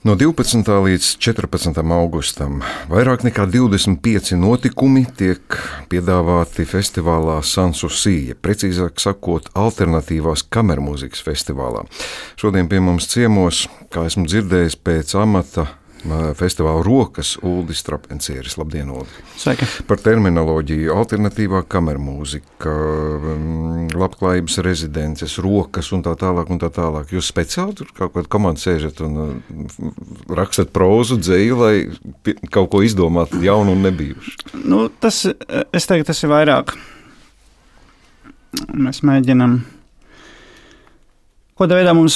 No 12. līdz 14. augustam vairāk nekā 25 notikumi tiek piedāvāti festivālā Sansusija, precīzāk sakot, alternatīvās kamermūzikas festivālā. Šodien pie mums ciemos, kā esmu dzirdējis, pēc amata festivāla rokas Uldis Trapencieris. Labdien, Uldi! Sveiki! Par terminoloģiju, alternatīvā kamermūzika, mm, labklājības rezidences, rokas un tā tālāk. Un tā tālāk. Jūs speciāli tur kaut kādā komandā sēžat un mm, rakstat prózu, dzēju, lai kaut ko izdomātu jaunu un nebijušu? Nu, tas, es teiktu, tas ir vairāk. Mēs mēģinām Kādā veidā mums,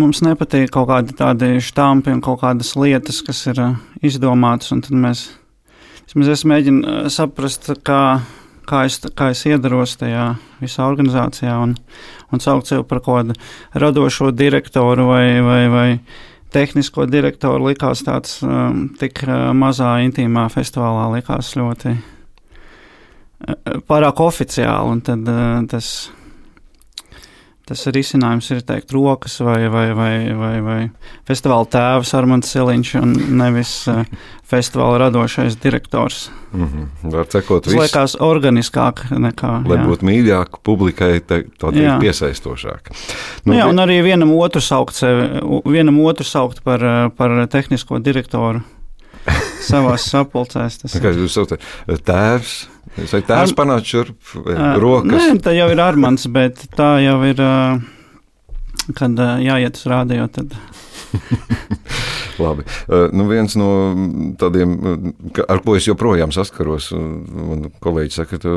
mums nepatīk kaut kādi tādi štampi un kaut kādas lietas, kas ir izdomātas, un tad mēs, es mēģinu saprast, kā, kā, es, kā es iedaros tajā visā organizācijā un, un saukt sevi par kādu radošo direktoru vai, vai, vai tehnisko direktoru. Likās tāds um, tik mazā intīmā festivālā likās ļoti pārāk oficiāli, un tad uh, tas tas risinājums ir teikt rokas vai, vai, vai, vai, vai festivāla tēvs Armāns Siliņš un nevis uh, festivāla radošais direktors. Mm -hmm. Var cekot, tas liekas organiskāk nekā. Lai jā. būtu mīļāk, publikai tāda piesaistošāka. Nu, nu, jā, un arī vienam otru saukt sevi, vienam otru saukt par, par tehnisko direktoru savās sapulcēs. Tas Kā jūs saucat? Tēvs? Vai tēvs Ar... panāca šurp rokas? Nē, tā jau ir Armāns, bet tā jau ir, kad jāiet uz rādio. Tad... Labi. Uh, nu viens no tādiem, ar ko es joprojām saskaros, man kolēģi saka, ka tu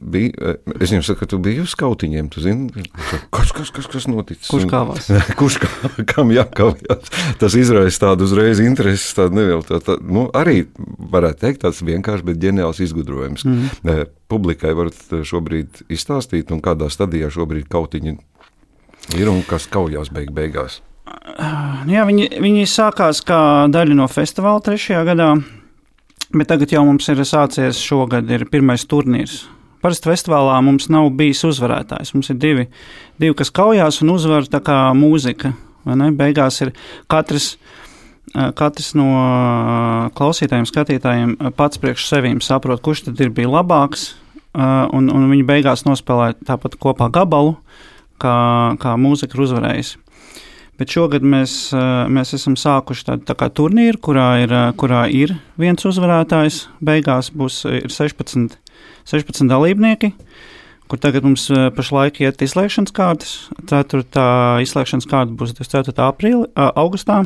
biji, es viņam saku, tu biji uz skautiņiem, tu zini, kas, kas, kas, kas noticis? Kurš kāvās? Kurš kā, kam jākavās? Tas izraisa tādu uzreiz intereses, tādu nevielu, tā, tā, nu, arī varētu teikt tāds vienkārši, bet ģeniāls izgudrojums. Mm -hmm. Publikai varat šobrīd izstāstīt, un kādā stadijā šobrīd kautiņi ir un kas kaujās beig beigās. Jā, viņi, viņi sākās kā daļa no festivāla trešajā gadā, bet tagad jau mums ir sācies šogad ir pirmais turnīrs. Parasti festivālā mums nav bijis uzvarētājs. Mums ir divi, divi kas kaujās un uzvar tā kā mūzika. Beigās ir katrs, katrs no klausītājiem, skatītājiem pats priekš sevīm saprot, kurš tad ir bijis labāks, un, un viņi beigās nospēlē tāpat kopā gabalu, kā, kā mūzika ir uzvarējusi. Bet šogad mēs, mēs esam sākuši tādu tā turnīru, kurā ir, kurā ir viens uzvarētājs. Beigās būs 16, 16 dalībnieki, kur tagad mums pašlaik iet izslēgšanas kārtas. Ceturtā izslēgšanas kārta būs 24. Aprīli, augustā.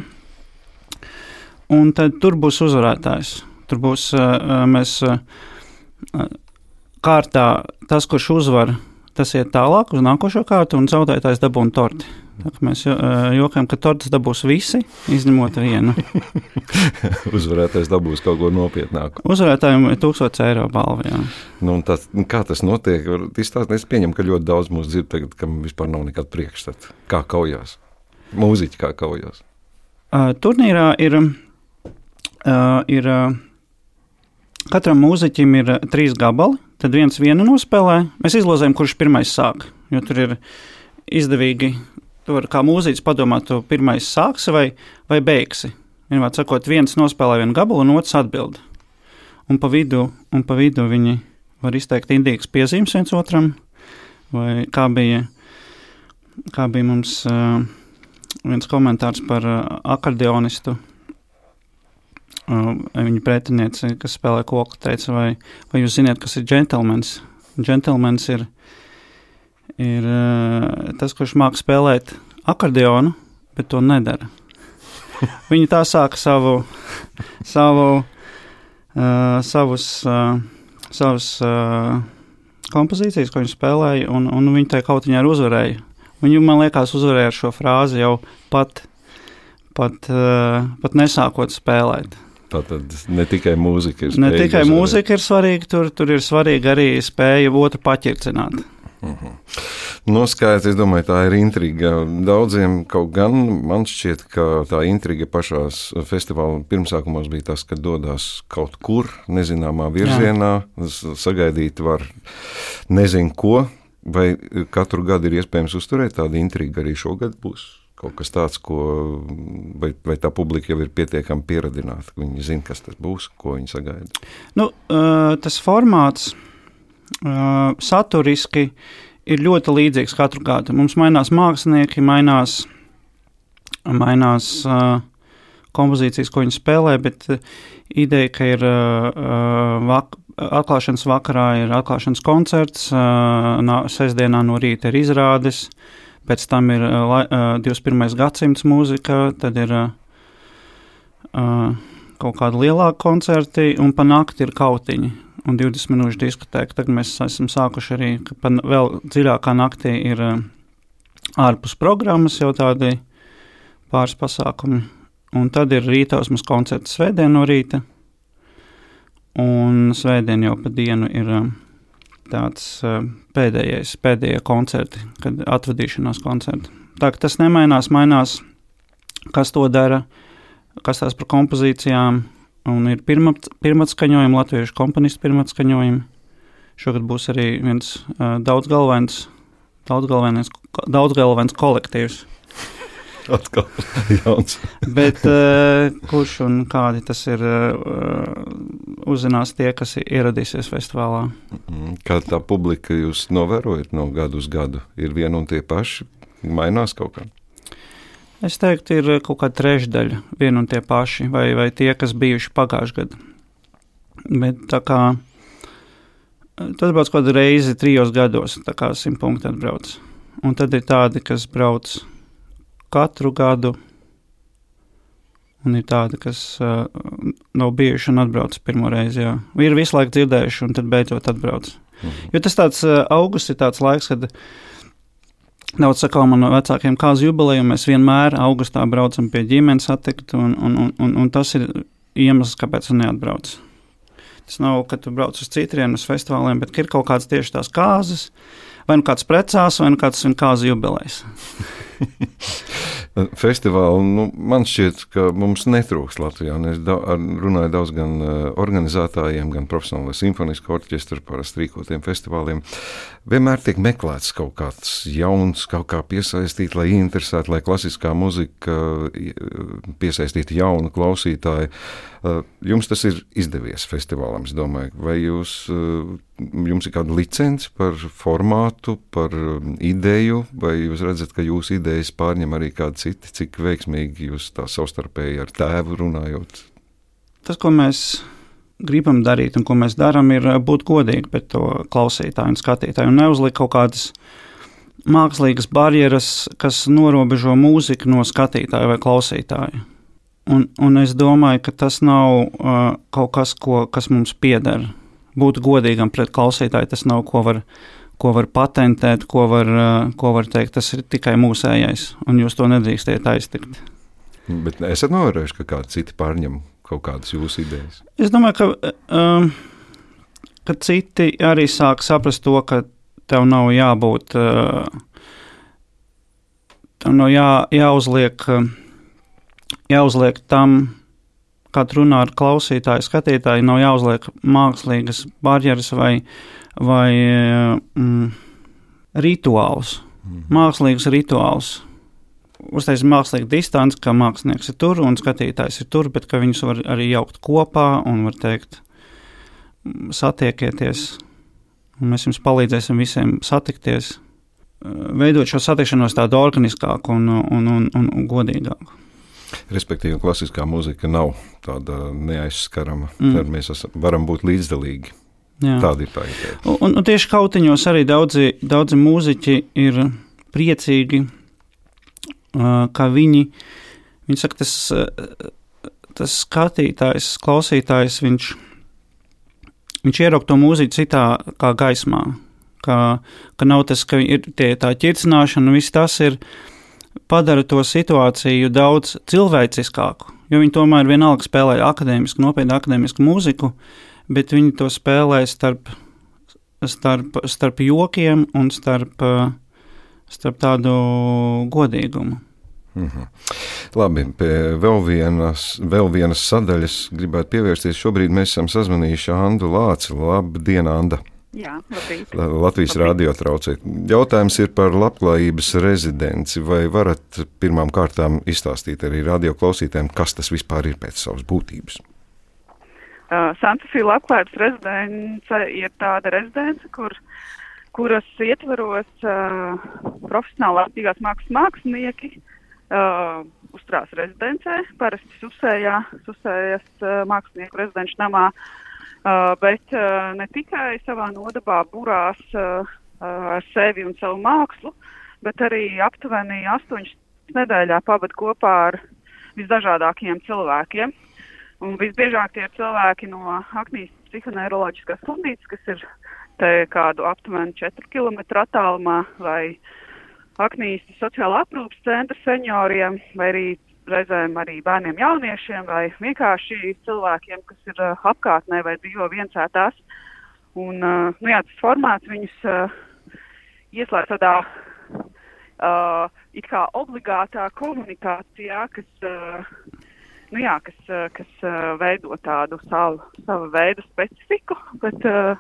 Un tad tur būs uzvarētājs. Tur būs mēs kārtā tas, kurš uzvar, tas iet tālāk uz nākošo kārtu, un zaudētājs dabūna torti. Mēs jokam, ka tortes dabūs visi, izņemot vienu. Uzvarētājs dabūs kaut ko nopietnāku. Uzvarētājiem ir 1000 eiro balva. Nu, tas, kā tas notiek? Izstāst, es pieņemu, ka ļoti daudz mūsu dzird tagad, kam vispār nav nekāda priekšstata. Kā kaujās? Mūziķi kā kaujās? Uh, turnīrā ir, uh, ir uh, katram mūziķim ir trīs gabali, tad viens vienu nospēlē. Mēs izlozējam, kurš pirmais sāk, jo tur ir izdevīgi Tu vari kā mūziķis padomāt, tu pirmais sāksi vai, vai beigsi. Vienmēr sakot, viens nospēlē vienu gabalu, un otrs atbild. Un pa vidu, un pa vidu viņi var izteikt indīgas piezīmes viens otram, vai kā bija, kā bija mums uh, viens komentārs par uh, akordeonistu. Uh, viņa pretiniece, kas spēlē koku, teica, vai, vai jūs zināt, kas ir džentlmenis? Džentlmenis ir ir uh, tas, kurš māca spēlēt akordeonu, bet to nedara. Viņi tā sāka savu, savu, uh, savus, uh, savus uh, kompozīcijas, ko viņi spēlēja, un, un viņi tajā kaut kādā uzvarēja. Viņi, man liekas, uzvarēja ar šo frāzi jau pat, pat, uh, pat nesākot spēlēt. Tātad ne tikai mūzika ir svarīga. Ne tikai mūzika ir svarīga, tur, tur ir svarīga arī spēja otru paķircināt. Mhm. -huh. Noskaidrs, es domāju, tā ir intriga. Daudziem kaut gan man šķiet, ka tā intriga pašā festivāla pirmsākumos bija tas, ka dodas kaut kur nezināmā virzienā, Jā. sagaidīt var nezinu ko, vai katru gadu ir iespējams uzturēt tādu intrigu arī šogad būs. Kaut kas tāds, ko, vai, vai tā publika jau ir pietiekami pieradināta, ka viņi zina, kas tas būs, ko viņi sagaida. Nu, tas formāts saturiski ir ļoti līdzīgs katru gadu. Mums mainās mākslinieki, mainās, mainās kompozīcijas, ko viņi spēlē, bet ideja, ka ir vak atklāšanas vakarā ir atklāšanas koncerts, sestdienā no rīta ir izrādes, pēc tam ir uh, 21. gadsimts mūzika, tad ir uh, kaut kādi lielāki koncerti, un pa nakti ir kautiņi un 20 minūšu diskotēka. Tagad mēs esam sākuši arī, ka vēl dziļākā naktī ir uh, ārpus programmas jau tādi pāris pasākumi, un tad ir rītausmas koncerts svētdien no rīta, un svētdien jau pa dienu ir uh, tāds uh, pēdējais, pēdējie koncerti, kad atvadīšanās koncerti. Tā ka tas nemainās, mainās, kas to dara, kas tās par kompozīcijām, un ir pirmatskaņojumi, latviešu komponistu pirmatskaņojumi. Šogad būs arī viens uh, daudzgalvains, daudzgalvains, daudzgalvains kolektīvs. Atkal jauns. Bet uh, kurš un kādi tas ir, uh, uzzinās tie, kas ieradīsies festivālā. Mm, kā tā publika jūs novērojat no gadu uz gadu? Ir viena un tie paši, mainās kaut kā? Es teiktu, ir kaut kāda trešdaļa, viena un tie paši, vai, vai tie, kas bijuši pagājušajā gadā. Bet tā kā tad brauc kaut kādu reizi trijos gados, tā kā simt punktu atbrauc. Un tad ir tādi, kas brauc katru gadu, un ir tādi, kas uh, nav bijuši un atbrauc pirmo reizi. Jā. Ir visu laiku dzirdējuši, un tad beidzot atbrauc. Mhm. Jo tas tāds uh, augusts ir tāds laiks, kad daudz sakām man vecākiem kāzu jubileju, mēs vienmēr augustā braucam pie ģimenes attikt, un, un, un, un, tas ir iemesls, kāpēc es neatbraucu. Tas nav, ka tu brauc uz citrienu, uz festivāliem, bet ir kaut kādas tieši tās kāzas, vai nu kāds precās, vai nu kāds ir kāzu jubilejs. Festivāli nu, man šķiet, ka mums netrūks Latvijā. Es da, runāju daudz gan uh, organizētājiem, gan profesionālajiem simfonisku orķestru parasti rīkotiem festivāliem. Vienmēr tiek meklēts kaut kāds jauns, kaut kā piesaistīt, lai interesētu, lai klasiskā muzika piesaistītu jaunu klausītāju. Uh, jums tas ir izdevies festivālam, es domāju. Vai jūs, jums ir kāda licence par formātu, par ideju, vai jūs redzat, ka jūsu idejas pārņem arī kādi citi, cik veiksmīgi jūs tā savstarpēji ar tēvu runājot? Tas, ko mēs gribam darīt un ko mēs darām, ir būt godīgi pret to klausītāju un skatītāju un neuzlikt kaut kādas mākslīgas barjeras, kas norobežo mūziku no skatītāja vai klausītāja. Un, un es domāju, ka tas nav uh, kaut kas, ko, kas mums pieder. Būt godīgam pret klausītāju, tas nav ko var ko var patentēt, ko var, eh, ko var teikt, tas ir tikai mūsējais, un jūs to nedrīkstiet aiztikt. Bet esat novērojuši, ka kādi citi pārņem kaut kādas jūsu idejas? Es domāju, ka, um, ka citi arī sāk saprast to, ka tev nav jābūt, uh, tev nav jā, jāuzliek, jāuzliek tam, kad runā ar klausītāju, skatītāju, nav jāuzliek mākslīgas barjeras vai vai mm, rituālus, mm. mākslīgus rituālus. Uztaisīt mākslīgu distanci, ka mākslinieks ir tur un skatītājs ir tur, bet ka viņus var arī jaukt kopā un var teikt, mm, satiekieties, un mēs jums palīdzēsim visiem satikties, veidot šo satikšanos tādu organiskāku un, un, un, un, un godīgāku. Respektīvi, klasiskā mūzika nav tāda neaizskarama. Mm. Tad mēs esam, varam būt līdzdalīgi. Jā. Tāda ir tā ideja. Un, un tieši kautiņos arī daudzi, daudzi mūziķi ir priecīgi, ka viņi, viņi saka, tas, tas skatītājs, klausītājs, viņš, viņš ieraug to mūziku citā kā gaismā. Ka, ka nav tas, ka ir tie, tā ķircināšana, viss tas ir padara to situāciju daudz cilvēciskāku. Jo viņi tomēr vienalga spēlē akadēmisku, nopietnu akadēmisku mūziku, bet viņi to spēlē starp, starp, starp jokiem un starp, starp tādu godīgumu. Mm -hmm. Labi, pie vēl vienas, vēl vienas sadaļas gribētu pievērsties. Šobrīd mēs esam sazvanījuši Andu Lāci. Labdien, Anda! Jā, labrīt. Latvijas rādio traucēt. Jautājums ir par labklājības rezidenci. Vai varat pirmām kārtām izstāstīt arī radio klausītājiem, kas tas vispār ir pēc savas būtības? Uh, Santafija labklājības rezidence ir tāda rezidence, kur, kuras ietvaros uh, profesionāli aktīvās mākslas mākslinieki uh, uzturās rezidencē, parasti Susējā, Susējas uh, mākslinieku rezidenču namā. Uh, Uh, bet uh, ne tikai savā nodabā burās uh, ar sevi un savu mākslu, bet arī aptuveni astoņas nedēļā pavadīt kopā ar visdažādākajiem cilvēkiem. Un visbiežāk tie ir cilvēki no Aknijas psihoneiroloģiskās slimnīcas, kas ir te kādu aptuveni 4 km attālumā, vai Aknijas sociālā aprūpas centra senioriem, vai arī reizēm arī bērniem, jauniešiem vai vienkārši cilvēkiem, kas ir uh, apkārtnē vai dzīvo viensētās. Un, uh, nu jā, tas formāts viņus uh, ieslēdz tādā uh, it kā obligātā komunikācijā, kas, uh, nu jā, kas, uh, kas uh, veido tādu savu, savu veidu specifiku, bet uh,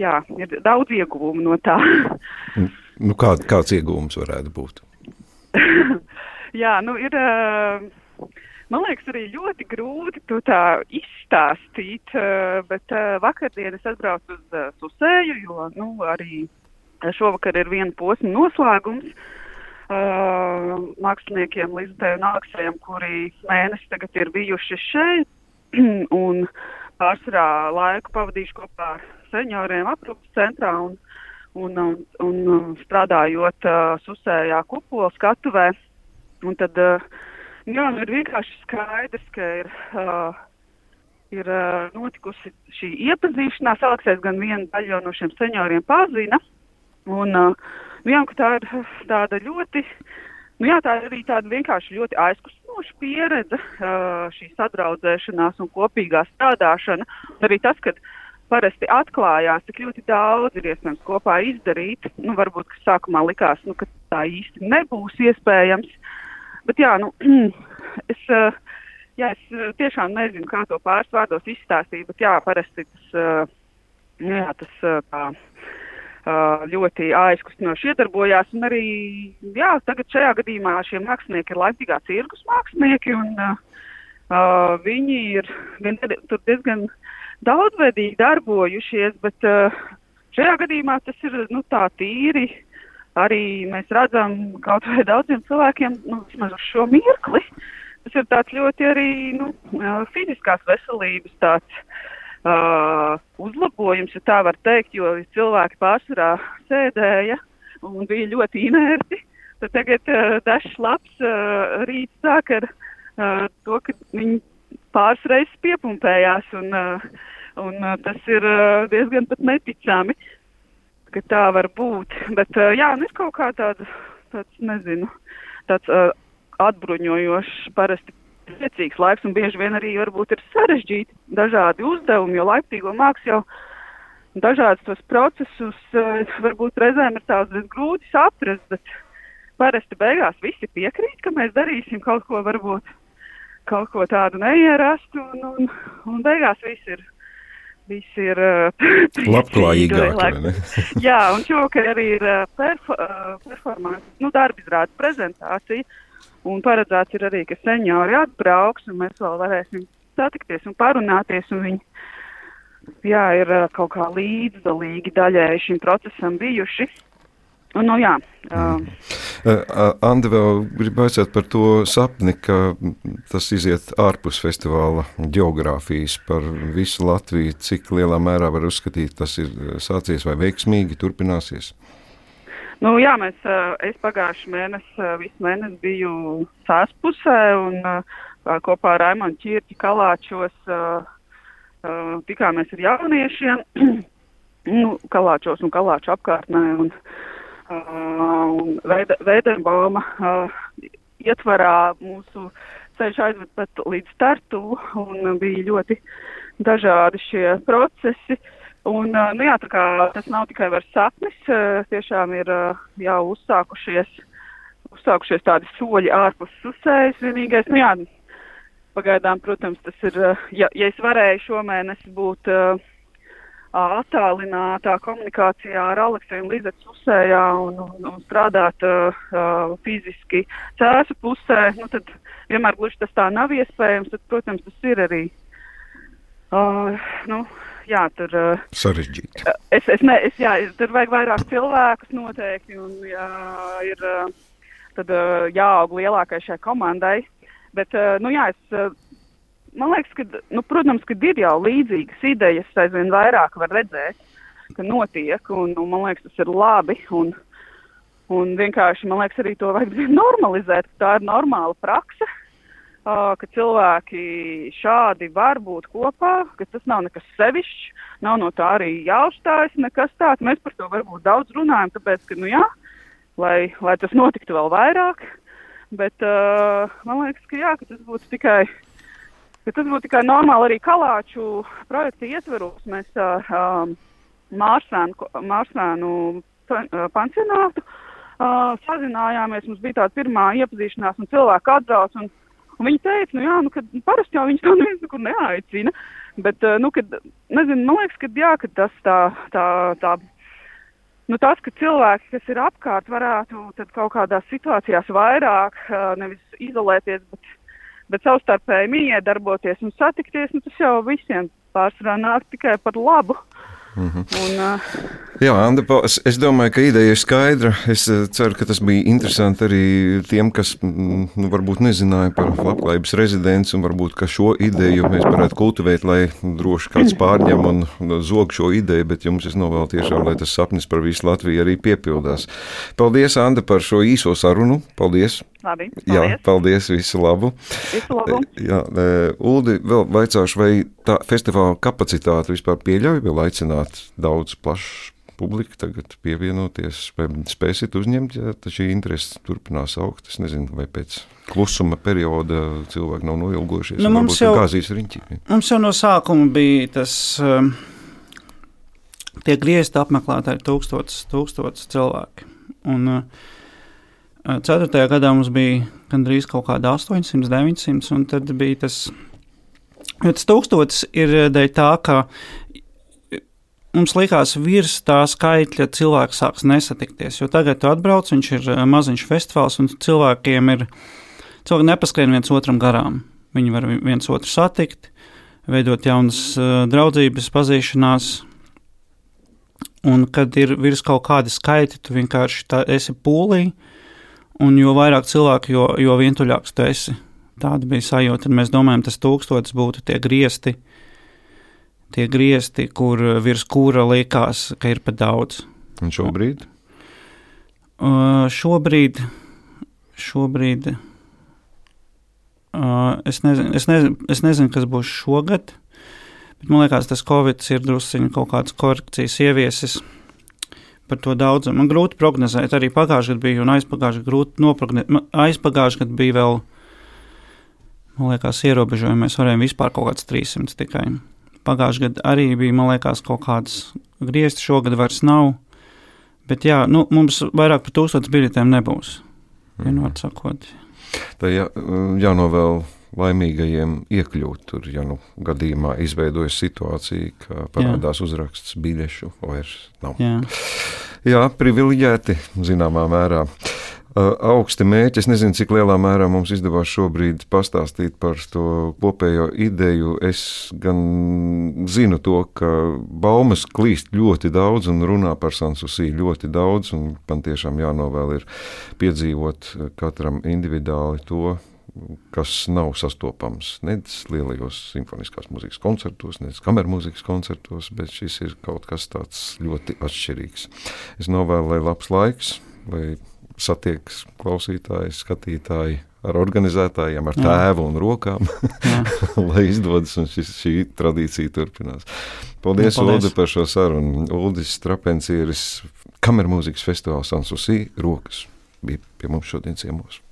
jā, ir daudz ieguvumu no tā. nu, kā, kāds ieguvums varētu būt? Jā, nu ir. Uh, man liekas, arī ļoti grūti to tā izstāstīt, uh, bet uh, vakardien es atbraucu uz Susēju, jo nu, arī šovakar ir viena posma noslēgums. Māksliniekiem Lizdei un Aleksējam, kuri mēnesi tagad ir bijuši šeit un pārsvarā laiku pavadījuši kopā ar senioriem aprūpas centrā un, un, un, un strādājot uh, Susējā kupola skatuvē. Uh, Un tad, uh, jā, nu ir vienkārši skaidrs, ka ir, uh, ir uh, notikusi šī iepazīšanās. Aleksējs gan vienu daļu no šiem senioriem pazina. Un, nu, jā, tā ir tāda ļoti, nu jā, tā ir arī tāda vienkārši ļoti aizkustinoša pieredze, šī sadraudzēšanās un kopīgā strādāšana. Arī tas, ka parasti atklājās, cik ļoti daudz ir iespējams kopā izdarīt. Nu, varbūt, ka sākumā likās, nu, ka tā īsti nebūs iespējams. Uh, Bet jā, nu, es, eh, jā, es eh, tiešām nezinu, kā to pāris vārdos izstāstīt, bet jā, parasti tas, eh, nu jā, tas tā, ļoti aizkustinoši iedarbojās. Arī jā, tagad šajā gadījumā šie mākslinieki ir laimīgā cirkus mākslinieki, un uh, viņi ir gan, tur diezgan daudzveidīgi darbojušies, bet uh, šajā gadījumā tas ir nu, tā tīri uh, arī mēs redzam kaut vai daudziem cilvēkiem, nu, vismaz uz šo mirkli, tas ir tāds ļoti arī nu, fiziskās veselības tāds uh, uzlabojums, ja tā var teikt, jo cilvēki pārsvarā sēdēja un bija ļoti inerti. Tad tagad uh, dažs labs uh, rīts sāk ar uh, to, ka viņi pāris reizes piepumpējās, un, uh, un uh, tas ir uh, diezgan pat neticami. Uh, ka tā var būt. Bet, jā, nu, kaut kā tāds, tāds nezinu, tāds uh, atbruņojošs, parasti priecīgs laiks, un bieži vien arī varbūt ir sarežģīti dažādi uzdevumi, jo laiptīgo māks jau dažādus tos procesus varbūt reizēm ir tāds grūti saprast, bet parasti beigās visi piekrīt, ka mēs darīsim kaut ko varbūt kaut ko tādu neierastu, un, un, un beigās viss ir viss ir uh, labklājīgāk. Jā, un šovakar arī ir uh, perfo, uh, performance, nu, darba izrādes prezentācija. Un paredzēts ir arī, ka seniori atbrauks, un mēs vēl varēsim satikties un parunāties. Un viņi, jā, ir kaut kā līdzdalīgi daļēji šim procesam bijuši. Nu, jā, uh, uh, Andi vēl grib aizsēt par to sapni, ka tas iziet ārpus festivāla geogrāfijas par visu Latviju. Cik lielā mērā var uzskatīt, tas ir sācies vai veiksmīgi turpināsies? Nu, jā, mēs, es pagājušajā mēnesī, visu mēnesi biju sāspusē un kopā ar Raimonu Čirķi Kalāčos tikāmies ar jauniešiem, nu, Kalāčos un Kalāču apkārtnē. Un, un Veidenbauma ietvarā mūsu ceļš aizved pat līdz startu un bija ļoti dažādi šie procesi. Un, nu jā, tas nav tikai vairs sapnis, tiešām ir jau uzsākušies, uzsākušies tādi soļi ārpus susējas. Vienīgais, nu jā, pagaidām, protams, tas ir, ja, ja es varēju šomēnes būt uh, attālinātā komunikācijā ar Alekseju un Lizetu pusējā un, un, un strādāt uh, uh, fiziski cēsu pusē, nu, tad vienmēr gluži tas tā nav iespējams. Tad, protams, tas ir arī. Uh, nu, jā, tur uh, sarežģīti. Es, es ne, es, jā, tur vajag vairāk cilvēkus noteikti, un jā, ir uh, tad, uh, jāaug lielākai šai komandai. Bet, uh, nu jā, es, uh, man liekas, ka, nu, protams, ka ir jau līdzīgas idejas, aizvien vairāk var redzēt, ka notiek, un, un man liekas, tas ir labi. Un, un vienkārši, man liekas, arī to vajag normalizēt, ka tā ir normāla praksa, uh, ka cilvēki šādi var būt kopā, ka tas nav nekas sevišķs, nav no tā arī jāuzstājas nekas tāds. Mēs par to varbūt daudz runājam, tāpēc, ka, nu jā, lai, lai tas notiktu vēl vairāk, bet uh, man liekas, ka jā, ka tas būtu tikai Bet tas būtu tikai normāli arī kalāču projekta ietveros. Mēs ar Mārsvēnu, Mārsvēnu uh, pansionātu uh, sazinājāmies. Mums bija tāda pirmā iepazīšanās, un cilvēki atbrauc. Un, un viņi teica, nu jā, nu, ka parasti jau tā neviens nekur neaicina. Bet, uh, nu, kad, nezinu, man liekas, ka, jā, ka tas tā, tā, tā nu, tas, ka cilvēki, kas ir apkārt, varētu kaut kādās situācijās vairāk nevis izolēties, bet bet savstarpēji miedarboties un satikties, nu, tas jau visiem pārsvarā nāk tikai par labu. Mm -hmm. un, uh, Jā, Anda, es, domāju, ka ideja ir skaidra. Es ceru, ka tas bija interesanti arī tiem, kas nu, varbūt nezināja par labklājības rezidents, un varbūt šo ideju mēs varētu kultivēt, lai droši kāds pārņem un zog šo ideju, bet jums es novēlu tiešām, lai tas sapnis par visu Latviju arī piepildās. Paldies, Anda, par šo īso sarunu. Paldies! Labi, paldies. Jā, paldies, visu labu. Visu labu. Jā, Uldi, vēl vaicāšu, vai tā festivāla kapacitāte vispār pieļauj vēl aicināt daudz plašu publiku tagad pievienoties, vai spēsit uzņemt, ja šī interese turpinās augt. Es nezinu, vai pēc klusuma perioda cilvēki nav noilgojušies. Nu, mums, jau, riņķi. mums jau no sākuma bija tas. Um, Tie griezti apmeklētāji tūkstotis, tūkstotis cilvēki. Un, uh, Ceturtajā gadā mums bija gandrīz kaut kāda 800, 900, un tad bija tas, tas tūkstotis ir dēļ tā, ka mums likās virs tā skaitļa cilvēks sāks nesatikties, jo tagad tu atbrauc, viņš ir maziņš festivāls, un cilvēkiem ir, cilvēki nepaskrien viens otram garām. Viņi var viens otru satikt, veidot jaunas draudzības, pazīšanās, un kad ir virs kaut kāda skaita, tu vienkārši tā esi pūlī, un jo vairāk cilvēku, jo, jo vientuļāks tu esi. Tāda bija sajūta, mēs domājam, tas tūkstotis būtu tie griesti, tie griesti, kur virs kura likās, ka ir pat daudz. Un šobrīd? Uh, šobrīd, šobrīd uh, es, nezinu, es, nezinu, es nezinu, kas būs šogad, bet man liekas, tas Covid ir drusciņi kaut kādas korekcijas ieviesis. Par to daudz. Man grūti prognozēt. Arī pagājušajā gadā bija un aizpagājušajā gadā grūti noprognozēt. Aizpagājušajā gadā bija vēl, man liekas, ierobežojumi. Mēs varējām vispār kaut kāds 300 tikai. Pagājušajā gadā arī bija, man liekas, kaut kāds griezti. Šogad vairs nav. Bet jā, nu, mums vairāk par tūkstotis biļetēm nebūs. Vienot sakot. Tā jā, jānovēl laimīgajiem iekļūt tur, ja nu gadījumā izveidojas situācija, ka parādās Jā. uzraksts biļešu vairs nav. Jā, Jā privileģēti zināmā mērā. Uh, augsti mērķi. Es nezinu, cik lielā mērā mums izdevās šobrīd pastāstīt par to kopējo ideju. Es gan zinu to, ka baumas klīst ļoti daudz un runā par Sansusī ļoti daudz, un man tiešām jānovēl ir piedzīvot katram individuāli to, kas nav sastopams nedz lielajos simfoniskās mūzikas koncertos, nedz kamermūzikas koncertos, bet šis ir kaut kas tāds ļoti atšķirīgs. Es novēlu, lai labs laiks, lai satiekas klausītāji, skatītāji ar organizētājiem, ar tēvu un rokām, lai izdodas un šis, šī tradīcija turpinās. Paldies, Jā, paldies. Uldi, par šo sarunu. Uldis Trapencieris, kamermūzikas festivāls Sansusī, rokas bija pie mums šodien ciemos.